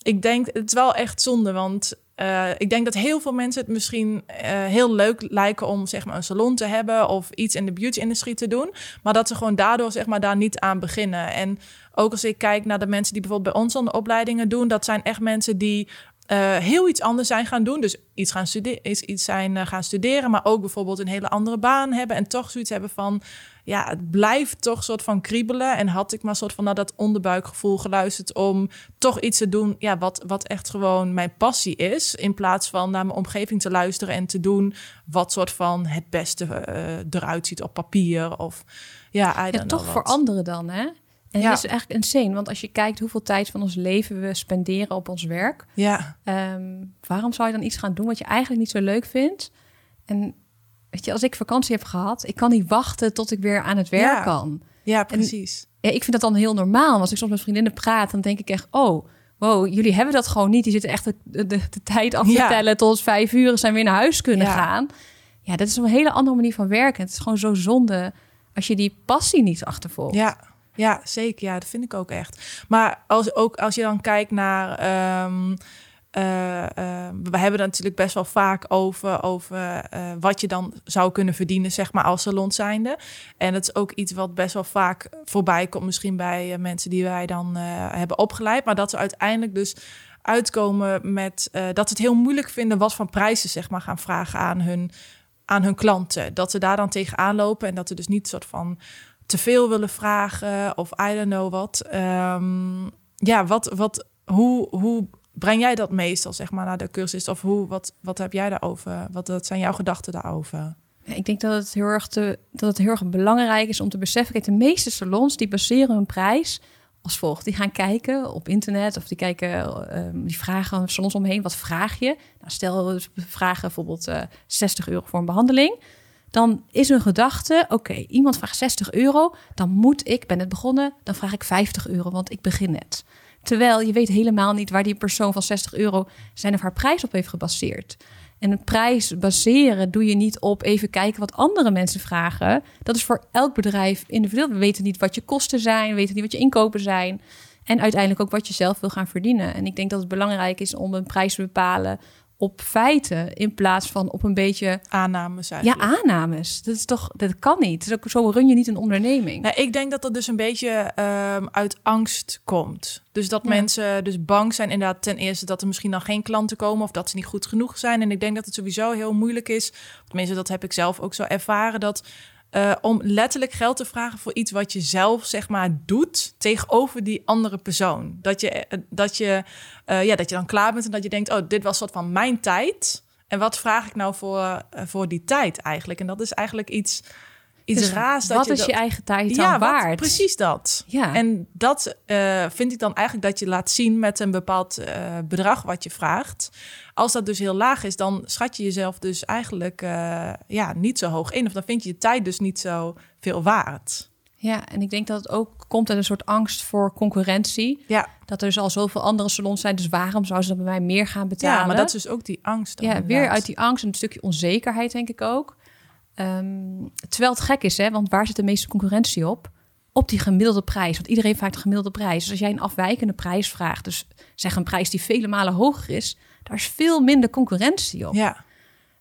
ik denk, het is wel echt zonde, want eh, ik denk dat heel veel mensen het misschien eh, heel leuk lijken om zeg maar een salon te hebben of iets in de beauty-industrie te doen, maar dat ze gewoon daardoor zeg maar daar niet aan beginnen. En ook als ik kijk naar de mensen die bijvoorbeeld bij ons dan de opleidingen doen, dat zijn echt mensen die eh, heel iets anders zijn gaan doen. Dus iets, gaan studeren, iets, zijn gaan studeren, maar ook bijvoorbeeld een hele andere baan hebben en toch zoiets hebben van, ja, het blijft toch soort van kriebelen. En had ik maar soort van naar dat onderbuikgevoel geluisterd om toch iets te doen, ja, wat, wat echt gewoon mijn passie is, in plaats van naar mijn omgeving te luisteren en te doen wat soort van het beste eh, eruit ziet op papier of ja, Ja, toch voor anderen dan, hè? En Ja. het is eigenlijk insane, want als je kijkt hoeveel tijd van ons leven we spenderen op ons werk, Ja, ehm, waarom zou je dan iets gaan doen wat je eigenlijk niet zo leuk vindt? En weet je, als ik vakantie heb gehad, ik kan niet wachten tot ik weer aan het werk Ja. kan. ja, precies. Ja, ik vind dat dan heel normaal. Maar Als ik soms met vriendinnen praat, dan denk ik echt, oh, wow, jullie hebben dat gewoon niet. Die zitten echt de, de, de tijd af te Ja. tellen tot vijf uur zijn weer naar huis kunnen gaan. Ja, dat is een hele andere manier van werken. Het is gewoon zo zonde als je die passie niet achtervolgt. Ja, ja, zeker. Ja, dat vind ik ook echt. Maar als, ook als je dan kijkt naar. ehm, eh, eh, we hebben het natuurlijk best wel vaak over, over eh, wat je dan zou kunnen verdienen, zeg maar, als salon zijnde. En het is ook iets wat best wel vaak voorbij komt, misschien bij eh, mensen die wij dan hebben opgeleid. Maar dat ze uiteindelijk dus uitkomen met dat ze het heel moeilijk vinden wat voor prijzen, zeg maar, gaan vragen aan hun, aan hun klanten. Dat ze daar dan tegenaan lopen en dat ze dus niet soort van te veel willen vragen of I don't know wat. Ehm, ja, wat, wat, hoe, hoe breng jij dat meestal zeg maar naar de cursus? Of hoe, wat, wat heb jij daarover? Wat, wat zijn jouw gedachten daarover? Ik denk dat het, heel erg te, dat het heel erg belangrijk is om te beseffen... Kijk, de meeste salons die baseren hun prijs als volgt. Die gaan kijken op internet of die kijken, ehm, die vragen salons omheen. Wat vraag je? Nou, stel, vragen bijvoorbeeld eh 60 euro voor een behandeling. Dan is hun gedachte, oké, iemand vraagt 60 euro. Dan moet ik, ben net begonnen, dan vraag ik 50 euro, want ik begin net. Terwijl je weet helemaal niet waar die persoon van 60 euro zijn of haar prijs op heeft gebaseerd. En een prijs baseren doe je niet op even kijken wat andere mensen vragen. Dat is voor elk bedrijf individueel. We weten niet wat je kosten zijn, we weten niet wat je inkopen zijn. En uiteindelijk ook wat je zelf wil gaan verdienen. En ik denk dat het belangrijk is om een prijs te bepalen op feiten in plaats van op een beetje Aannames ja, eigenlijk. aannames. Dat is toch dat kan niet. Ook, zo run je niet een onderneming. Nou, ik denk dat dat dus een beetje ehm, uit angst komt. Dus dat Ja. mensen dus bang zijn inderdaad ten eerste dat er misschien dan geen klanten komen of dat ze niet goed genoeg zijn. En ik denk dat het sowieso heel moeilijk is, tenminste dat heb ik zelf ook zo ervaren, dat eh, om letterlijk geld te vragen voor iets wat je zelf zeg maar doet tegenover die andere persoon. Dat je, eh, dat je, eh, ja, dat je dan klaar bent en dat je denkt, oh, dit was soort van mijn tijd. En wat vraag ik nou voor, voor die tijd eigenlijk? En dat is eigenlijk iets, iets Dus raars. Dat wat je is dat- je eigen tijd dan ja, wat- waard? precies dat. Ja. En dat eh, vind ik dan eigenlijk dat je laat zien met een bepaald eh, bedrag wat je vraagt. Als dat dus heel laag is, dan schat je jezelf dus eigenlijk eh, ja, niet zo hoog in. Of dan vind je je tijd dus niet zo veel waard. Ja, en ik denk dat het ook komt uit een soort angst voor concurrentie. Ja, Dat er dus al zoveel andere salons zijn, dus waarom zouden ze dan bij mij meer gaan betalen? ja maar dat is dus ook die angst. dan ja, weer uit die angst en een stukje onzekerheid, denk ik ook. Ehm, terwijl het gek is, hè, want waar zit de meeste concurrentie op? Op die gemiddelde prijs. Want iedereen vraagt de gemiddelde prijs. Dus als jij een afwijkende prijs vraagt, dus zeg een prijs die vele malen hoger is, daar is veel minder concurrentie op. Ja,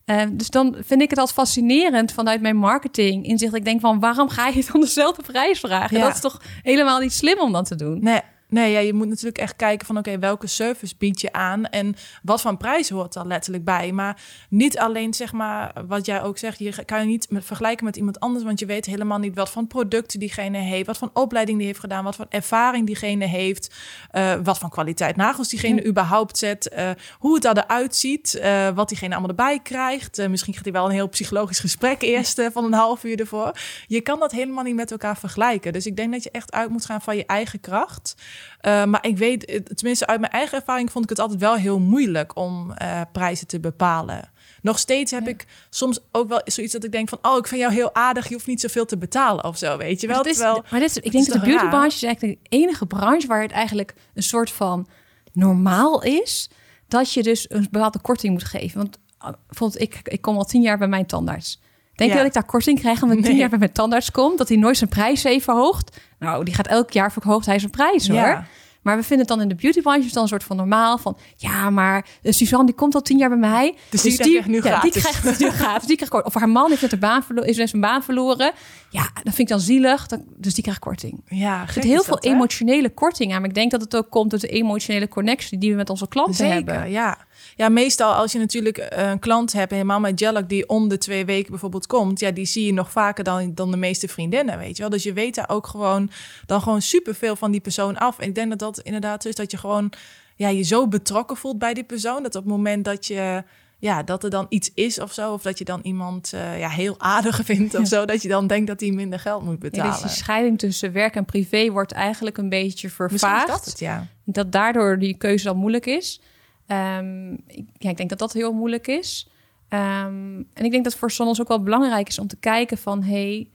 Eh, dus dan vind ik het als fascinerend vanuit mijn marketing inzicht. Ik denk van, waarom ga je dan dezelfde prijs vragen? Ja. Dat is toch helemaal niet slim om dat te doen? nee, Nee, ja, je moet natuurlijk echt kijken van oké, welke service bied je aan en wat voor prijs hoort daar letterlijk bij. Maar niet alleen zeg maar wat jij ook zegt, je kan je niet met, vergelijken met iemand anders, want je weet helemaal niet wat van producten diegene heeft, wat van opleiding die heeft gedaan, wat voor ervaring diegene heeft, uh, wat van kwaliteit nagels diegene überhaupt zet, uh, hoe het eruit ziet, uh, wat diegene allemaal erbij krijgt. misschien gaat hij wel een heel psychologisch gesprek eerst van een half uur ervoor. Je kan dat helemaal niet met elkaar vergelijken. Dus ik denk dat je echt uit moet gaan van je eigen kracht. Uh, maar ik weet, tenminste uit mijn eigen ervaring vond ik het altijd wel heel moeilijk om uh, prijzen te bepalen. Nog steeds heb ik soms ook wel zoiets dat ik denk van... oh, ik vind jou heel aardig, je hoeft niet zoveel te betalen of zo, weet je wel. Maar, is, maar dit is, ik denk dat de beautybranche is eigenlijk de enige branche... waar het eigenlijk een soort van normaal is... dat je dus een bepaalde korting moet geven. Want uh, bijvoorbeeld, ik, ik kom al tien jaar bij mijn tandarts... Denk je dat ik daar korting krijg omdat ik tien jaar bij mijn tandarts kom? Dat hij nooit zijn prijs heeft verhoogd? Nou, die gaat elk jaar verhoogt hij zijn prijs hoor. Maar we vinden het dan in de beautybranche dan een soort van normaal van... ja, maar uh, Suzanne die komt al tien jaar bij mij. Dus, dus die, krijgt nu ja, die krijgt nu gratis. Die krijgt Of haar man heeft de baan is zijn baan verloren. Ja, dat vind ik dan zielig. dus die krijgt korting. Ja, er zit heel veel emotionele korting aan. Maar ik denk dat het ook komt door de emotionele connectie... die we met onze klanten Zeker, hebben. ja. Ja, meestal als je natuurlijk eh, een klant hebt, helemaal met Jellock, die om de twee weken bijvoorbeeld komt, ja, die zie je nog vaker dan, dan de meeste vriendinnen, weet je wel. Dus je weet daar ook gewoon dan gewoon superveel van die persoon af. En ik denk dat dat inderdaad is dat je gewoon ja, je zo betrokken voelt bij die persoon, dat op het moment dat je ja, dat er dan iets is of zo. Of dat je dan iemand uh, ja, heel aardig vindt of zo. Dat je dan denkt dat hij minder geld moet betalen. Ja, dus die scheiding tussen werk en privé wordt eigenlijk een beetje vervaagd. Dat, het, ja. dat daardoor die keuze dan moeilijk is. Um, ik, ja, ik denk dat dat heel moeilijk is. Um, en ik denk dat voor soms ook wel belangrijk is om te kijken van... Hey,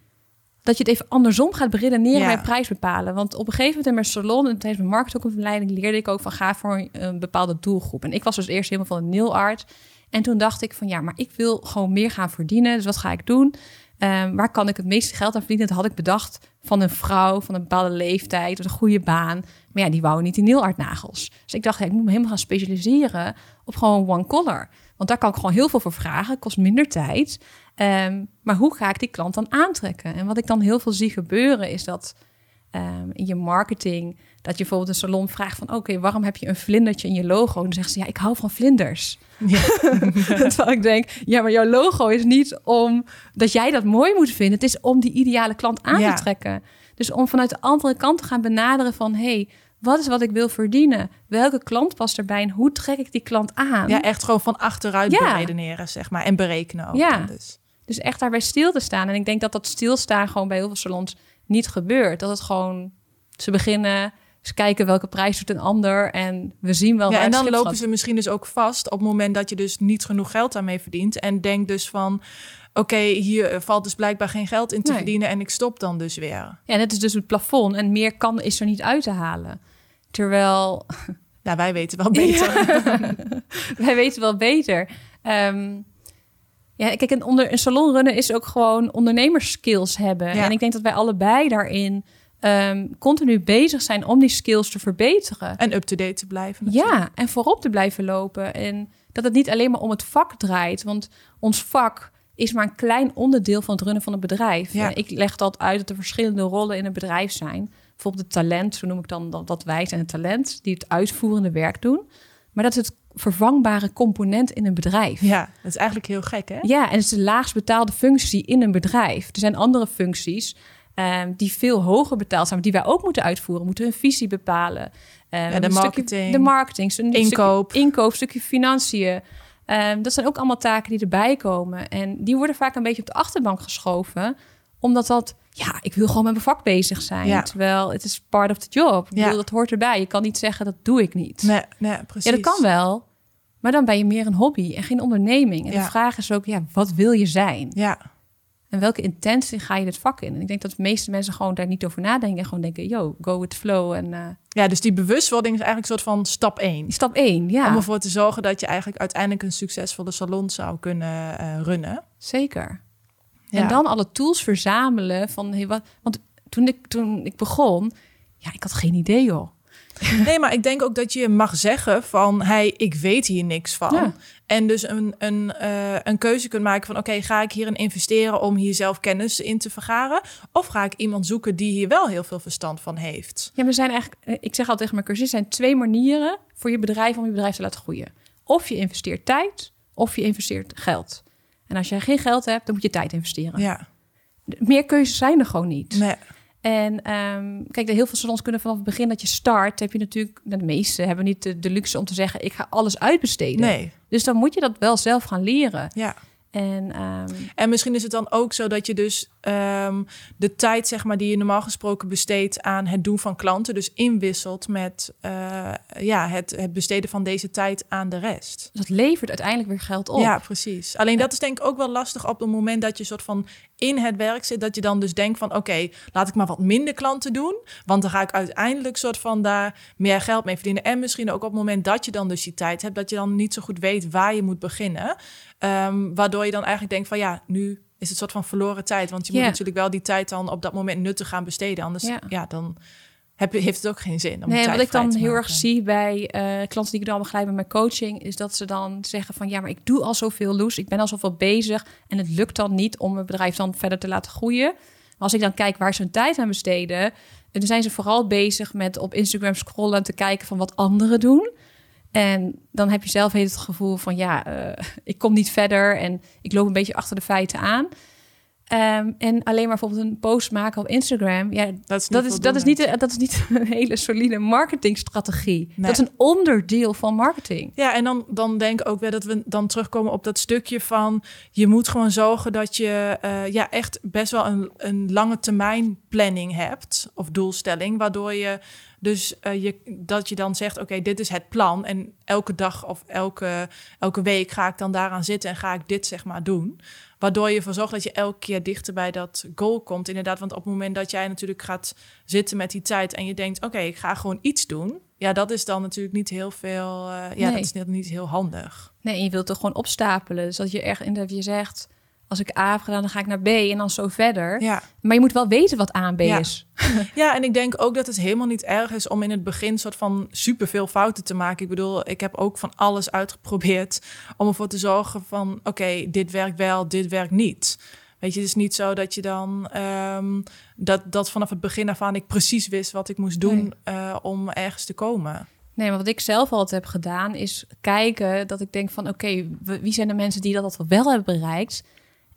dat je het even andersom gaat beredeneren ja. bij prijs bepalen. Want op een gegeven moment in mijn salon... en tijdens mijn marketingopleiding leerde ik ook van... ga voor een bepaalde doelgroep. En ik was dus eerst helemaal van een nail art. En toen dacht ik van ja, maar ik wil gewoon meer gaan verdienen. Dus wat ga ik doen? Um, waar kan ik het meeste geld aan verdienen? Dat had ik bedacht van een vrouw van een bepaalde leeftijd, met een goede baan. Maar ja, die wou niet in nagels. Dus ik dacht, ik moet me helemaal gaan specialiseren op gewoon one color. Want daar kan ik gewoon heel veel voor vragen, kost minder tijd. Um, maar hoe ga ik die klant dan aantrekken? En wat ik dan heel veel zie gebeuren is dat um, in je marketing dat je bijvoorbeeld een salon vraagt van... oké, waarom heb je een vlindertje in je logo? En dan zeggen ze, ja, ik hou van vlinders. Ja. Terwijl ik denk, ja, maar jouw logo is niet om dat jij dat mooi moet vinden. Het is om die ideale klant aan te trekken. Dus om vanuit de andere kant te gaan benaderen van... hey, wat is wat ik wil verdienen? Welke klant past erbij en hoe trek ik die klant aan? Ja, echt gewoon van achteruit ja. beredeneren, zeg maar. En berekenen ook. Ja, dus. dus echt daarbij stil te staan. En ik denk dat dat stilstaan gewoon bij heel veel salons niet gebeurt. Dat het gewoon... Ze beginnen ze kijken welke prijs doet een ander en we zien wel. Ja, en dan lopen ze misschien dus ook vast op het moment dat je dus niet genoeg geld daarmee verdient. En denkt dus van, oké, hier valt dus blijkbaar geen geld in te verdienen en ik stop dan dus weer. Ja, net is dus het plafond en meer kan is er niet uit te halen. Terwijl... Ja, wij weten wel beter. wij weten wel beter. Um, ja, kijk, een, onder, een salon runnen is ook gewoon ondernemerskills hebben. En ik denk dat wij allebei daarin um, continu bezig zijn om die skills te verbeteren. En up-to-date te blijven. Natuurlijk. Ja, en voorop te blijven lopen. En dat het niet alleen maar om het vak draait. Want ons vak is maar een klein onderdeel van het runnen van een bedrijf. Ja. Ik leg dat uit dat er verschillende rollen in een bedrijf zijn. Bijvoorbeeld het talent, zo noem ik dan dat, dat wij zijn het talent, die het uitvoerende werk doen. Maar dat is het vervangbare component in een bedrijf. Ja, dat is eigenlijk heel gek, hè? Ja, en het is de laagst betaalde functie in een bedrijf. Er zijn andere functies Um, die veel hoger betaald zijn, maar die wij ook moeten uitvoeren. Moeten een visie bepalen. Um, ja, de marketing. de marketing. Een inkoop. Stukje inkoop, stukje financiën. Um, dat zijn ook allemaal taken die erbij komen. En die worden vaak een beetje op de achterbank geschoven. Omdat dat, ja, ik wil gewoon met mijn vak bezig zijn. Ja. Terwijl het is part of the job. Ik ja. dat hoort erbij. Je kan niet zeggen, dat doe ik niet. Nee, nee, precies. Ja, dat kan wel. Maar dan ben je meer een hobby en geen onderneming. En de vraag is ook, ja, wat wil je zijn? Ja. En welke intentie ga je dit vak in? En ik denk dat de meeste mensen gewoon daar niet over nadenken. En gewoon denken, yo, go with the flow. En, uh... Ja, dus die bewustwording is eigenlijk een soort van stap één. Stap één, ja. Om ervoor te zorgen dat je eigenlijk uiteindelijk een succesvolle salon zou kunnen uh, runnen. Zeker. Ja. En dan alle tools verzamelen van, hey, wat, want toen ik, toen ik begon, ja, ik had geen idee, joh. Nee, maar ik denk ook dat je mag zeggen van... hey, ik weet hier niks van. Ja. En dus een, een, eh, een keuze kunt maken van... oké, ga ik hierin investeren om hier zelf kennis in te vergaren? Of ga ik iemand zoeken die hier wel heel veel verstand van heeft? Ja, er zijn eigenlijk, eh, ik zeg altijd tegen mijn cursisten, er zijn twee manieren voor je bedrijf om je bedrijf te laten groeien. Of je investeert tijd, of je investeert geld. En als jij geen geld hebt, dan moet je tijd investeren. Ja, Meer keuzes zijn er gewoon niet. nee. En ehm, kijk, heel veel salons kunnen vanaf het begin dat je start, heb je natuurlijk, de meeste hebben niet de, de luxe om te zeggen, ik ga alles uitbesteden. nee. Dus dan moet je dat wel zelf gaan leren. Ja. En ehm, En misschien is het dan ook zo dat je dus ehm, de tijd, zeg maar, die je normaal gesproken besteedt aan het doen van klanten, dus inwisselt met eh, ja, het, het besteden van deze tijd aan de rest. dat levert uiteindelijk weer geld op. Ja, precies. Alleen dat is denk ik ook wel lastig op het moment dat je soort van in het werk zit, dat je dan dus denkt van oké, laat ik maar wat minder klanten doen, want dan ga ik uiteindelijk soort van daar meer geld mee verdienen. En misschien ook op het moment dat je dan dus die tijd hebt, dat je dan niet zo goed weet waar je moet beginnen. Ehm, waardoor je dan eigenlijk denkt van ja, nu is het soort van verloren tijd. Want je moet natuurlijk wel die tijd dan op dat moment nuttig gaan besteden. Anders ja. Ja. dan heb heeft het ook geen zin. Om Nee, wat ik dan heel erg zie bij eh, klanten die ik dan begeleid met mijn coaching, is dat ze dan zeggen van ja, maar ik doe al zoveel loes, ik ben al zoveel bezig en het lukt dan niet om mijn bedrijf dan verder te laten groeien. Maar als ik dan kijk waar ze hun tijd aan besteden, dan zijn ze vooral bezig met op Instagram scrollen en te kijken van wat anderen doen. En dan heb je zelf het gevoel van ja, eh, ik kom niet verder en ik loop een beetje achter de feiten aan. Ehm, en alleen maar bijvoorbeeld een post maken op Instagram. Ja, Dat is niet dat is, dat, is niet, dat is niet een hele solide marketingstrategie. Nee. Dat is een onderdeel van marketing. Ja, en dan, dan denk ik ook weer dat we dan terugkomen op dat stukje van... je moet gewoon zorgen dat je eh, ja, echt best wel een, een lange termijn planning hebt... of doelstelling, waardoor je dus eh, je, dat je dan zegt... oké, dit is het plan en elke dag of elke, elke week ga ik dan daaraan zitten... en ga ik dit zeg maar doen. Waardoor je ervoor zorgt dat je elke keer dichter bij dat goal komt. Inderdaad, want op het moment dat jij natuurlijk gaat zitten met die tijd... en je denkt, oké, ik ga gewoon iets doen... ja, dat is dan natuurlijk niet heel veel... eh, ja, Nee. dat is niet heel handig. Nee, en je wilt er gewoon opstapelen. Dus dat je echt inderdaad je zegt... als ik A heb gedaan, dan ga ik naar B en dan zo verder. Ja. Maar je moet wel weten wat A en B Ja. is. ja, en ik denk ook dat het helemaal niet erg is om in het begin soort van superveel fouten te maken. Ik bedoel, ik heb ook van alles uitgeprobeerd om ervoor te zorgen van oké, dit werkt wel, dit werkt niet. Weet je, het is niet zo dat je dan ehm, dat, dat vanaf het begin af aan ik precies wist wat ik moest doen Nee. eh, om ergens te komen. Nee, maar wat ik zelf altijd heb gedaan is kijken dat ik denk van oké, wie zijn de mensen die dat wel hebben bereikt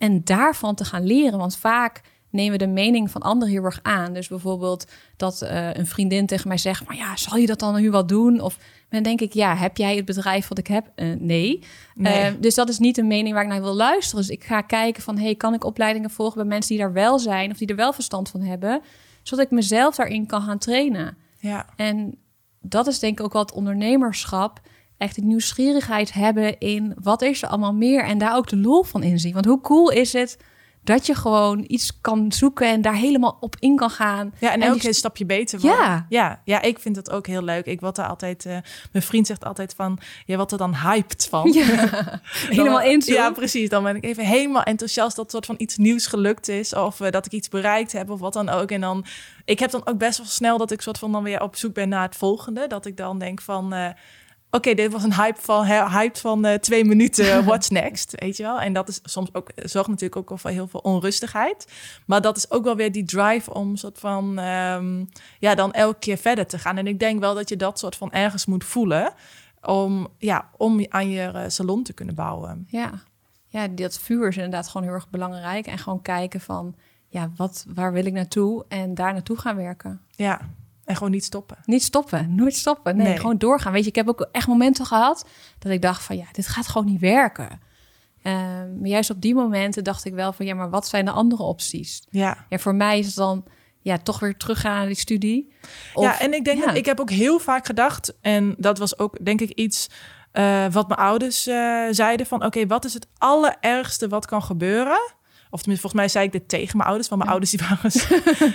en daarvan te gaan leren, want vaak nemen we de mening van anderen heel erg aan. Dus bijvoorbeeld dat eh, een vriendin tegen mij zegt, maar ja, zal je dat dan nu wel doen? Of dan denk ik, ja, heb jij het bedrijf wat ik heb? Eh, nee. Nee. Eh, dus dat is niet een mening waar ik naar wil luisteren. Dus ik ga kijken van, hey, kan ik opleidingen volgen bij mensen die daar wel zijn of die er wel verstand van hebben, zodat ik mezelf daarin kan gaan trainen. Ja, En dat is denk ik ook het ondernemerschap. Echt de nieuwsgierigheid hebben in wat is er allemaal meer. En daar ook de lol van inzien. Want hoe cool is het dat je gewoon iets kan zoeken en daar helemaal op in kan gaan. ja en, die elke een stapje beter worden. Ja. ja, ja, ik vind dat ook heel leuk. Ik word er altijd, eh, mijn vriend zegt altijd van, je wordt er dan hyped van. Ja, helemaal into. Ja, precies. Dan ben ik even helemaal enthousiast dat soort van iets nieuws gelukt is. Of eh, dat ik iets bereikt heb of wat dan ook. En dan, ik heb dan ook best wel snel dat ik soort van dan weer op zoek ben naar het volgende. Dat ik dan denk van, eh, oké, dit was een hype van, hè, hype van eh, twee minuten. What's next? Weet je wel? En dat is soms ook, zorgt natuurlijk ook wel voor heel veel onrustigheid. Maar dat is ook wel weer die drive om soort van, ehm, ja, dan elke keer verder te gaan. En ik denk wel dat je dat soort van ergens moet voelen. Om, ja, om aan je eh, salon te kunnen bouwen. Ja. ja, dat vuur is inderdaad gewoon heel erg belangrijk. En gewoon kijken van, ja, wat, waar wil ik naartoe? En daar naartoe gaan werken. Ja, en gewoon niet stoppen. Niet stoppen, nooit stoppen. Nee, Nee. gewoon doorgaan. Weet je, ik heb ook echt momenten gehad dat ik dacht van ja, dit gaat gewoon niet werken. Ehm, maar juist op die momenten dacht ik wel van ja, maar wat zijn de andere opties? Ja. Ja, voor mij is het dan ja, toch weer teruggaan naar die studie. Of- ja, en ik denk ja. dat ik heb ook heel vaak gedacht, en dat was ook denk ik iets eh, wat mijn ouders eh, zeiden van, oké, wat is het allerergste wat kan gebeuren? Of tenminste, volgens mij zei ik dit tegen mijn ouders, want mijn ouders die waren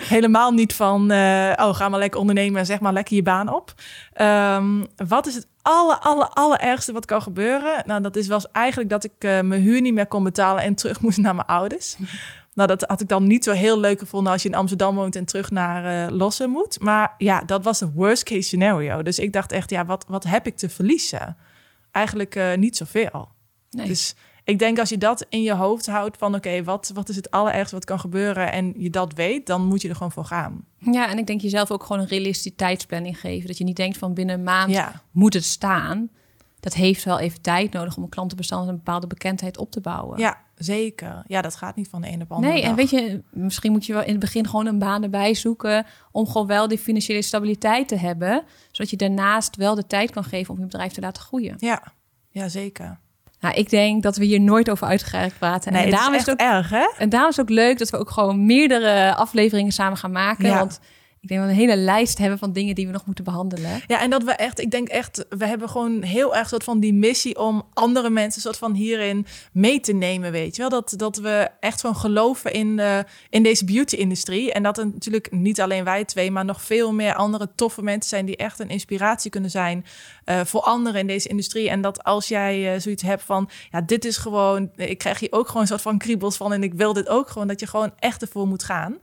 helemaal niet van, eh, oh, ga maar lekker ondernemen en zeg maar lekker je baan op. Ehm, wat is het aller, aller, allerergste wat kan gebeuren? Nou, dat is was eigenlijk dat ik eh, mijn huur niet meer kon betalen en terug moest naar mijn ouders. Nou, dat had ik dan niet zo heel leuk gevonden als je in Amsterdam woont en terug naar uh, Lossen moet. Maar ja, dat was het worst case scenario. Dus ik dacht echt, ja, wat, wat heb ik te verliezen? Eigenlijk uh, niet zoveel. Nee. Dus ik denk als je dat in je hoofd houdt van oké, wat, wat is het allerergste wat kan gebeuren en je dat weet, dan moet je er gewoon voor gaan. Ja, en ik denk jezelf ook gewoon een realistische tijdsplanning geven. Dat je niet denkt van binnen een maand moet het staan. Dat heeft wel even tijd nodig om een klantenbestand een bepaalde bekendheid op te bouwen. Ja, zeker. Ja, dat gaat niet van de ene op de andere Nee, dag. en weet je, misschien moet je wel in het begin gewoon een baan erbij zoeken om gewoon wel die financiële stabiliteit te hebben, zodat je daarnaast wel de tijd kan geven om je bedrijf te laten groeien. Ja, ja zeker. Nou, ik denk dat we hier nooit over uit gaan praten. Nee, en daarom is, het ook erg, hè? En daarom is het ook leuk dat we ook gewoon meerdere afleveringen samen gaan maken. Ja. Want ik denk dat we een hele lijst hebben van dingen die we nog moeten behandelen. Ja, en dat we echt, ik denk echt, we hebben gewoon heel erg soort van die missie om andere mensen soort van hierin mee te nemen, weet je wel. Dat, dat we echt gewoon geloven in, in deze beauty-industrie. En dat er natuurlijk niet alleen wij twee, maar nog veel meer andere toffe mensen zijn die echt een inspiratie kunnen zijn uh, voor anderen in deze industrie. En dat als jij uh, zoiets hebt van, ja, dit is gewoon, ik krijg hier ook gewoon een soort van kriebels van en ik wil dit ook gewoon, dat je gewoon echt ervoor moet gaan.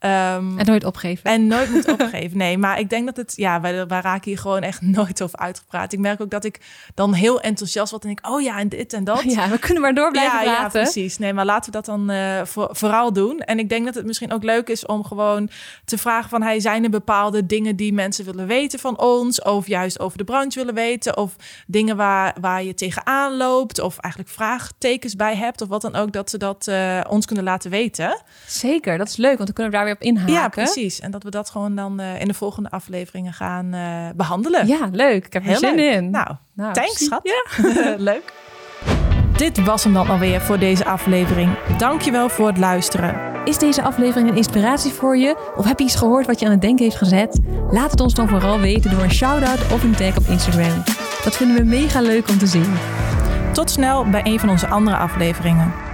Um, en nooit opgeven. En nooit moet opgeven. Nee, maar ik denk dat het, ja, wij, wij raken hier gewoon echt nooit over uitgepraat. Ik merk ook dat ik dan heel enthousiast word en denk, oh ja, en dit en dat. Ja, we kunnen maar door blijven ja, praten. Ja, precies. Nee, maar laten we dat dan uh, voor, vooral doen. En ik denk dat het misschien ook leuk is om gewoon te vragen van, hey, zijn er bepaalde dingen die mensen willen weten van ons? Of juist over de branche willen weten? Of dingen waar, waar je tegenaan loopt? Of eigenlijk vraagtekens bij hebt? Of wat dan ook, dat ze dat uh, ons kunnen laten weten. Zeker, dat is leuk, want dan kunnen we daar weer op inhaken. Ja, precies. En dat we dat gewoon dan uh, in de volgende afleveringen gaan uh, behandelen. Ja, leuk. Ik heb er zin leuk. in. Nou, nou thanks, schat. Ja. leuk. Dit was hem dan alweer voor deze aflevering. Dankjewel voor het luisteren. Is deze aflevering een inspiratie voor je? Of heb je iets gehoord wat je aan het denken heeft gezet? Laat het ons dan vooral weten door een shout-out of een tag op Instagram. Dat vinden we mega leuk om te zien. Tot snel bij een van onze andere afleveringen.